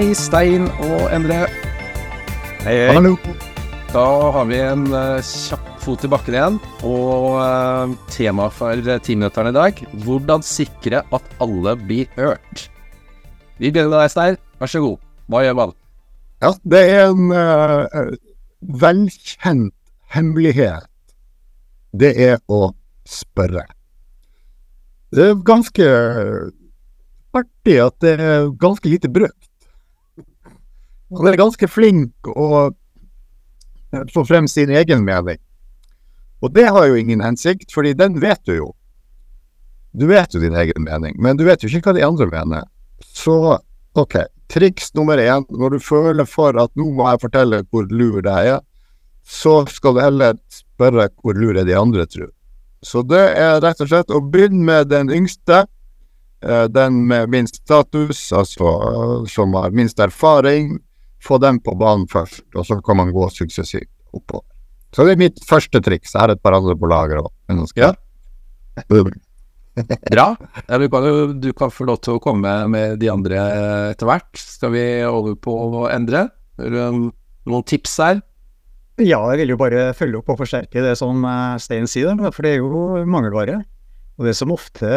Hei, Stein og Endre. Hei, hei. Hallo. Da har vi en uh, kjapp fot i bakken igjen. Og uh, tema for uh, timinutteren i dag hvordan sikre at alle blir hørt. Vi begynner med deg, Stein. Vær så god. Hva gjør man? Ja, det er en uh, velkjent hemmelighet. Det er å spørre. Det er ganske artig at det er ganske lite brukt. Han er ganske flink å eh, få frem sin egen mening. Og det har jo ingen hensikt, fordi den vet du jo. Du vet jo din egen mening, men du vet jo ikke hva de andre mener. Så ok, triks nummer én, når du føler for at nå må jeg fortelle hvor lur jeg er, så skal du heller spørre hvor lure de andre tror. Så det er rett og slett å begynne med den yngste, eh, den med minst status, altså som har minst erfaring. Få dem på banen først, og så kan man gå suksessivt oppover. Så det er mitt første triks. Jeg har et par andre på lager òg. Ja. Bra. Ja, du, kan, du kan få lov til å komme med de andre etter hvert. Skal vi over på å endre? Har du noen tips her? Ja, jeg vil jo bare følge opp og forsterke det som eh, Stein sier, for det er jo mangelvare. Og det som ofte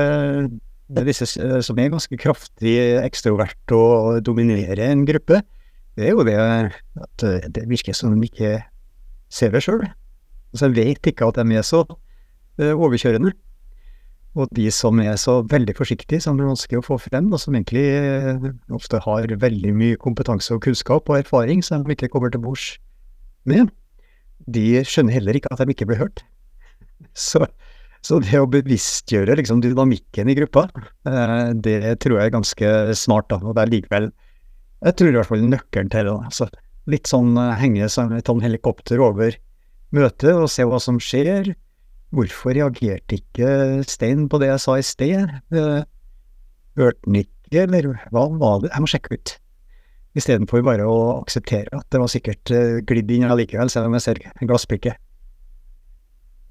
det er disse eh, som er ganske kraftig ekstrovert og dominerer en gruppe, det er jo det at eh, det virker som de ikke ser det sjøl. Altså, jeg vet ikke at de er så eh, overkjørende. Og de som er så veldig forsiktige, som det er vanskelig å få frem, og som egentlig eh, ofte har veldig mye kompetanse og kunnskap og erfaring som de ikke kommer til bords med, de skjønner heller ikke at de ikke blir hørt. Så, så det å bevisstgjøre liksom, dynamikken i gruppa, det tror jeg er ganske smart. Da, og det er likevel Jeg tror i hvert fall nøkkelen til det. Altså, litt sånn eh, henge som et sånn helikopter over møtet og se hva som skjer. Hvorfor reagerte ikke Stein på det jeg sa i sted? Eh, Hørte han ikke, eller hva var det? Jeg må sjekke ut. Istedenfor bare å akseptere at det var sikkert eh, glidd inn allikevel, selv om jeg ser glassblikket.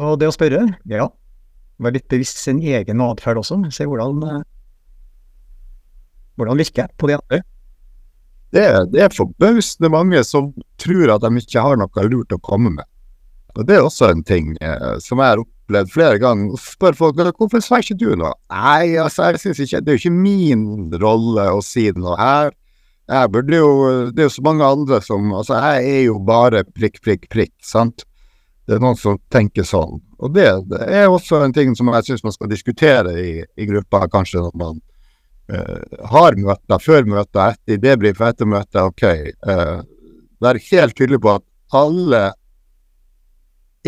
Og det å spørre, ja. Være litt bevisst sin egen atferd også. Se hvordan hvordan virker jeg på de andre. Det, det er forbausende mange som tror at de ikke har noe lurt å komme med. Og det er også en ting eh, som jeg har opplevd flere ganger. Spør folk hvorfor sa ikke du noe? Nei, altså, jeg synes ikke Det er jo ikke min rolle å si noe her. Jeg burde jo Det er jo så mange andre som Altså, jeg er jo bare prikk, prikk, prikk, sant? Det er noen som tenker sånn. Og det, det er også en ting som jeg syns man skal diskutere i, i gruppa, kanskje når man har møter, før møter, etter debrief etter møtet. Ok, eh, være helt tydelig på at alle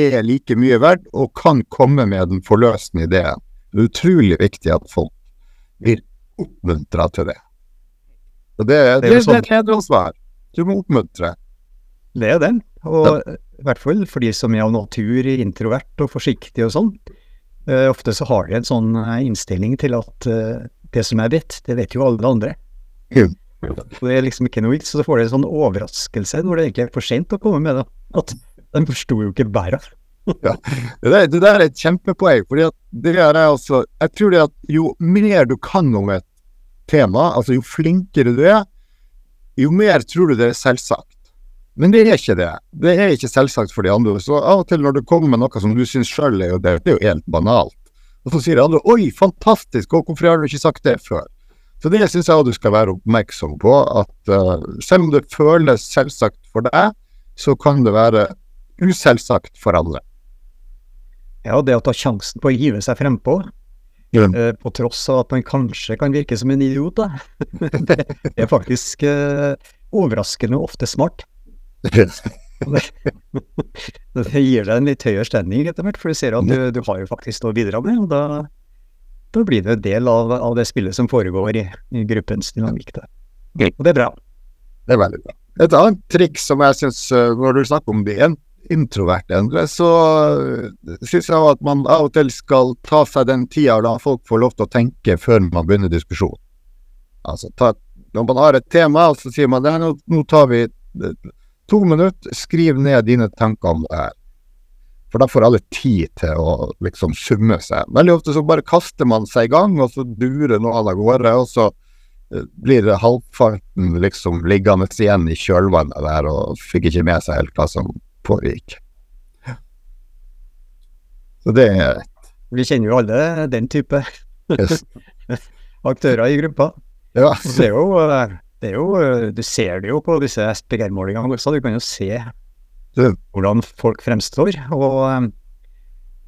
er like mye verdt og kan komme med den forløsende ideen. Det er utrolig viktig at folk blir oppmuntra til det. Og det, det, Det er jo det, sånn. er lederansvar. Du må oppmuntre. Det er den. Og i hvert fall for de som er av natur introvert og forsiktig og sånn. Uh, ofte så har de en sånn eh, innstilling til at eh, det som jeg vet, det vet jo alle andre. Mm. Og det er liksom ikke noe vits, så får du en sånn overraskelse når det egentlig er for sent å komme med det. At de forsto jo ikke bæret. Det der, det der er et kjempepoeng. fordi at det er altså, Jeg tror det at jo mer du kan om et tema, altså jo flinkere du er, jo mer tror du det er selvsagt. Men det er ikke det. Det er ikke selvsagt for de andre. Så av og til når du kommer med noe som du syns sjøl er jo det, det er jo helt banalt. Og så sier andre 'oi, fantastisk, og hvorfor har du ikke sagt det før'? Så det syns jeg også du skal være oppmerksom på, at uh, selv om det føles selvsagt for deg, så kan det være uselvsagt for andre. Ja, det å ta sjansen på å hive seg frempå, Ja. uh, på tross av at man kanskje kan virke som en idiot, da. det er faktisk uh, overraskende ofte smart. Det gir deg en litt høyere stemning etter hvert, for du ser at du, du har jo faktisk noe å bidra med, og da, da blir det en del av, av det spillet som foregår i, i gruppens dynamikk der. Og det er bra. Det er veldig bra. Et annet triks som jeg syns, når du snakker om det en- introvert endre, så uh, syns jeg at man av og til skal ta seg den tida og la folk få lov til å tenke før man begynner diskusjonen. Altså, ta, når man har et tema, så sier man "Nei, nå, nå tar vi eh, to minutter, skriv ned dine tanker om det her. For da får alle tid til å liksom summe seg. Veldig ofte så bare kaster man seg i gang, og så durer noe av gårde, og så blir halvparten liksom liggende igjen i kjølvannet der og fikk ikke med seg helt hva som pågikk. Så det er Vi kjenner jo alle den type yes. aktører i gruppa. Ja. Det er jo, eh, det er jo eh, Du ser det jo på disse SPGR-målingene også. Du kan jo se hvordan folk fremstår, og, eh,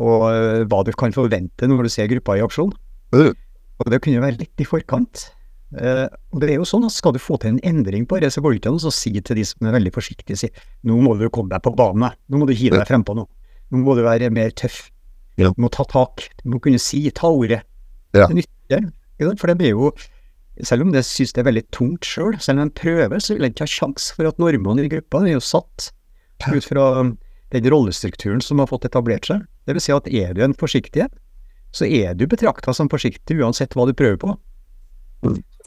og eh, hva du kan forvente når du ser gruppa i aksjon. Og det kunne være litt i forkant. Og det er jo sånn at Skal du få til en endring på det, så går det ikke an å si til de som er veldig forsiktige, si nå må du komme deg på banen, nå må du hive deg frempå nå. Nå må du være mer tøff. Du må ta tak. Du må kunne si, ta ordet. Ja. Det nytter. For det blir jo selv om det synes det er veldig tungt sjøl, selv om de prøver, så vil jeg ikke ha sjanse for at normene i gruppa er jo satt ut fra den rollestrukturen som har fått etablert seg. Det vil si at er du en forsiktig, så er du betrakta som forsiktig uansett hva du prøver på.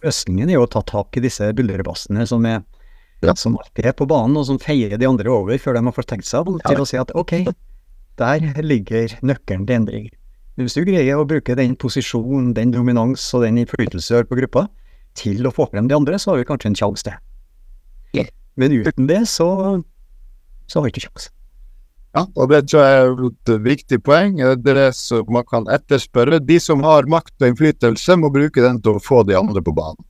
Østlingen er jo å ta tak i disse bulderbassene som, er, Ja. som alltid er på banen, og som feier de andre over før de har fått tenkt seg om, til å si at ok, der ligger nøkkelen til endring. Hvis du greier å bruke den posisjonen, den dominans og den innflytelse du har på gruppa, til å få frem de andre, så har vi kanskje en sjanse til. Men uten det, så, så har vi ikke sjanse. Ja, og det tror jeg er et viktig poeng. Det er det som man kan etterspørre. De som har makt og innflytelse, må bruke den til å få de andre på banen.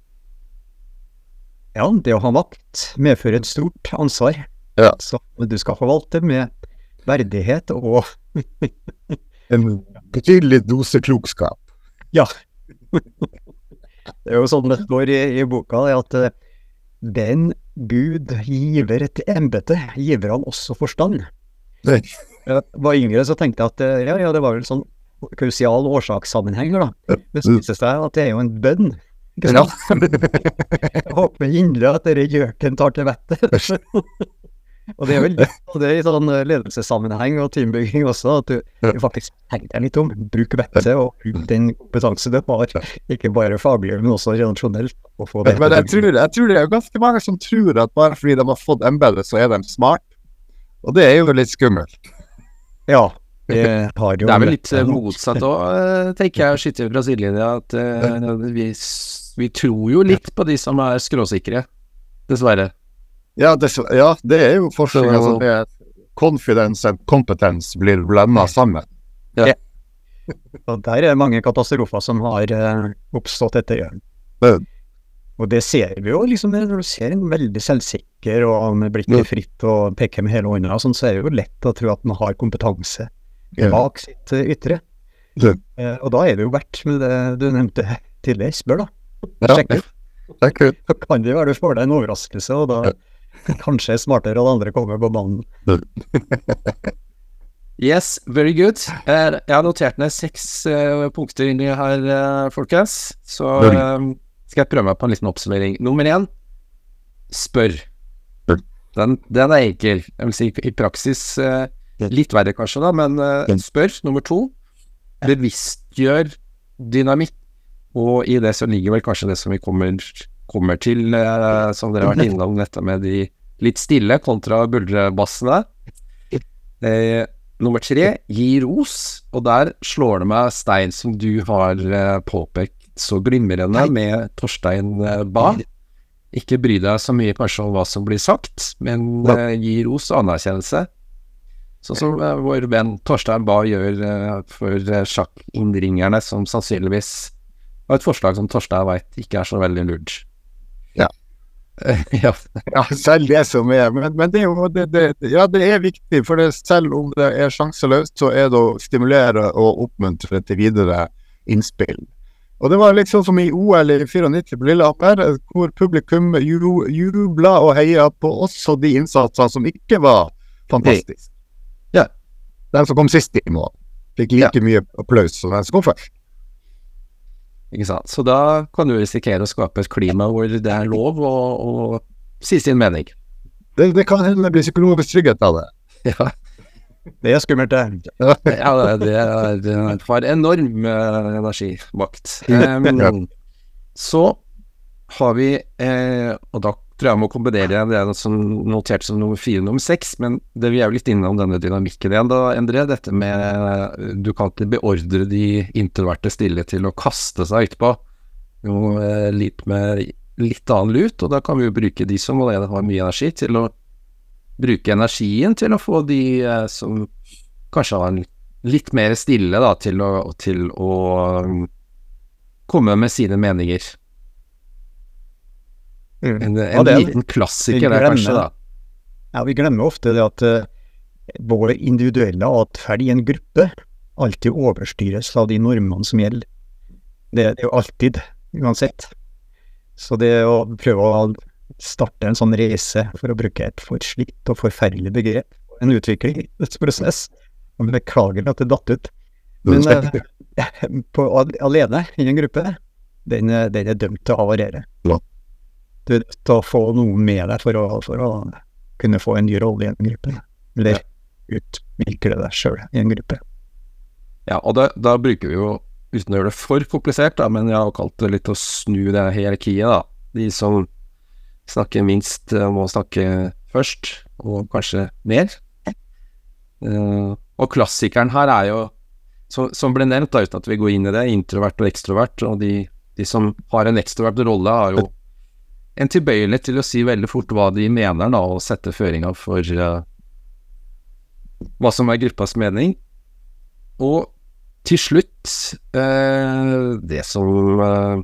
Ja, det å ha makt medfører et stort ansvar. Ja. Så du skal forvalte med verdighet og En betydelig dose klokskap. Ja. Det er jo sånn det står i, i boka, at eh, den Gud giver et embete, giver han også forstand. Jeg var yngre, så tenkte jeg at eh, ja, ja, det var vel sånn kausial årsakssammenheng, da. Det viser det seg at det er jo en bønn. Ikke sant? Jeg håper inderlig at dere gjøken tar til vettet. Og det er vel det i sånn ledelsessammenheng og teambygging også, at du, du faktisk tenker deg litt om. Bruk vettet og bruk den kompetanse du har, ikke bare faglig, men også redaksjonelt. og få det Men jeg tror, jeg tror det er ganske mange som tror at bare fordi de har fått embetet, så er de smart. Og det er jo litt skummelt. Ja. Det har jo Det er vel litt eh, motsatt òg, tenker jeg, å skyte fra sidelinja. At uh, vi, vi tror jo litt på de som er skråsikre, dessverre. Ja, det, ja, det er jo forskjellen Så- Altså, det er confidence and competence blir blanda sammen. Ja. Og der er det mange katastrofer som har eh, oppstått etter Jørn. Og det ser vi jo, liksom, når du ser en veldig selvsikker og med blikket fritt og peker med hele hånda, sånn, så er det jo lett å tro at man har kompetanse Ja. bak sitt eh, ytre. Ja. Eh, og da er det jo verdt med det du nevnte tidligere, spør da. Sjekk ut. Så kan det være du får deg en overraskelse, og da kanskje er smartere at andre kommer på banen. Yes, very good. Eh, jeg har notert ned seks eh, punkter inni her, eh, folkens. Så skal jeg prøve meg på en liten oppsummering. Nummer én, spør. Den, den er enkel. Jeg vil si i praksis litt verre kanskje, da, men spør. Nummer to, bevisstgjør dynamikk. Og i det så ligger vel kanskje det som vi kommer, kommer til, eh, som dere har vært innom, dette med de litt stille kontra buldrebassene. Eh, nummer tre, gi ros. Og der slår det meg, Stein, som du har eh, påpekt så glimrende med Torstein Ba. Ikke bry deg så mye kanskje om hva som blir sagt, men eh, gi ros og anerkjennelse. Sånn som eh, vår venn Torstein Bae gjør eh, for eh, sjakkinnringerne, som sannsynligvis var et forslag som Torstein veit ikke er så veldig lurt. Ja. ja. Ja, selv det som er Men, men det, er jo, det, det, ja, det er viktig, for det, selv om det er sjanseløst, så er det å stimulere og oppmuntre til videre innspill. Og det var litt sånn som i OL i 94 på Lillehammer, hvor publikum ju- jubla og heia på også de innsatsene som ikke var fantastiske. Ja. Den som kom sist i mål, fikk like mye applaus som den som kom først. Så da kan du risikere å skape et klima hvor det er lov å, å si sin mening. Det, det kan hende det blir psykologisk trygghet av det. Ja, Det er skummelt, det. ja det, er- det har enorm eh, energimakt. Um, så har vi, eh, og da tror jeg må kombinere igjen det som notert som nummer fire nummer seks, men det vi er jo litt innom denne dynamikken igjen da, Endre. Dette med Du kan ikke beordre de introverte stille til å kaste seg utpå. jo eh, litt med litt annen lut, og da kan vi jo bruke de som allerede har mye energi, til å bruke energien til å få de eh, som kanskje har en litt mer stille, da, til å, til å um, komme med sine meninger. Mm. En, en Ja, det liten klassiker der, kanskje, da. Ja, vi glemmer ofte det at uh, vår individuelle atferd i en gruppe alltid overstyres av de normene som gjelder. Det er jo alltid, uansett. Så det å prøve å starte en sånn reise, for å bruke et forslitt og forferdelig begrep, en utviklingsprosess og Beklager at det datt ut. Men uh, på, alene i en gruppe, den, er- den er dømt til å havarere. Ja. Du er nødt til å få noen med deg for å, for å kunne få en ny rolle i en gruppe. Eller utvikle deg sjøl i en gruppe. Ja, og da, da bruker vi jo, uten å gjøre det for komplisert, da, men jeg har kalt det litt å snu det hierarkiet, da. De som snakker minst, eh, må snakke først, og kanskje mer. Uh, og klassikeren her er jo, som, som ble nevnt, da, uten at vi går inn i det, introvert og ekstrovert. Og de, de som har en ekstrovert rolle, har jo en tilbøyelighet til å si veldig fort hva de mener, da, og sette føringa for uh, hva som er gruppas mening. Og til slutt, uh, det som uh,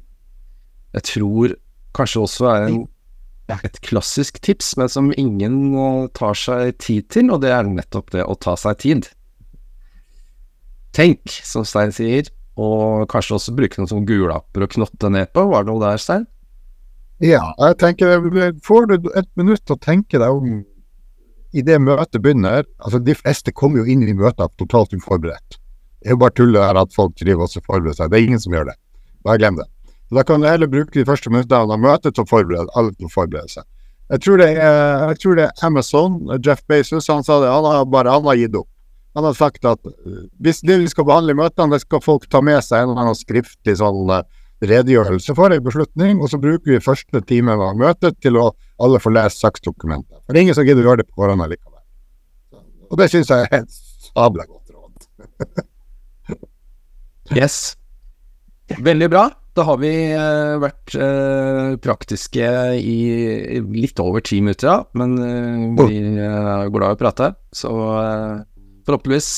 jeg tror kanskje også er en, et klassisk tips, men som ingen tar seg tid til, og det er nettopp det å ta seg tid. Tenk, som Stein sier, og kanskje også bruke noen sånne gulapper å knotte ned på. Var det noe der, Stein? Ja, jeg tenker Får du et minutt til å tenke deg om i det møtet begynner altså De fleste kommer jo inn i møter totalt uforberedt. Det er jo bare tull her at folk driver og forbereder seg. Det er ingen som gjør det. Bare glem det. Da kan du heller bruke de første minuttene av møtet til å forberede alle til å forberede seg. Jeg tror det er, jeg tror det er Amazon, Jeff Bezos, han sa det. Han har bare han har gitt opp. Han har sagt at uh, hvis det vi skal behandle i møtene, det skal folk ta med seg en eller annen skriftlig sånn uh, redegjørelse for en beslutning, og så bruker vi første time av møtet til å alle får lese saksdokumentet. For det er ingen som gidder å gjøre det på forhånd allikevel. Og det syns jeg er et sabla godt råd. Yes. Veldig bra. Da har vi uh, vært uh, praktiske i litt over ti minutter, ja. Men uh, vi er glad i å prate. Så forhåpentligvis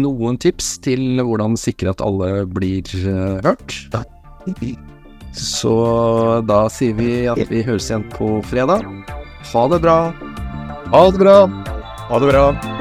noen tips til hvordan sikre at alle blir hørt. Så da sier vi at vi høres igjen på fredag. Ha det bra. Ha det bra! Ha det bra.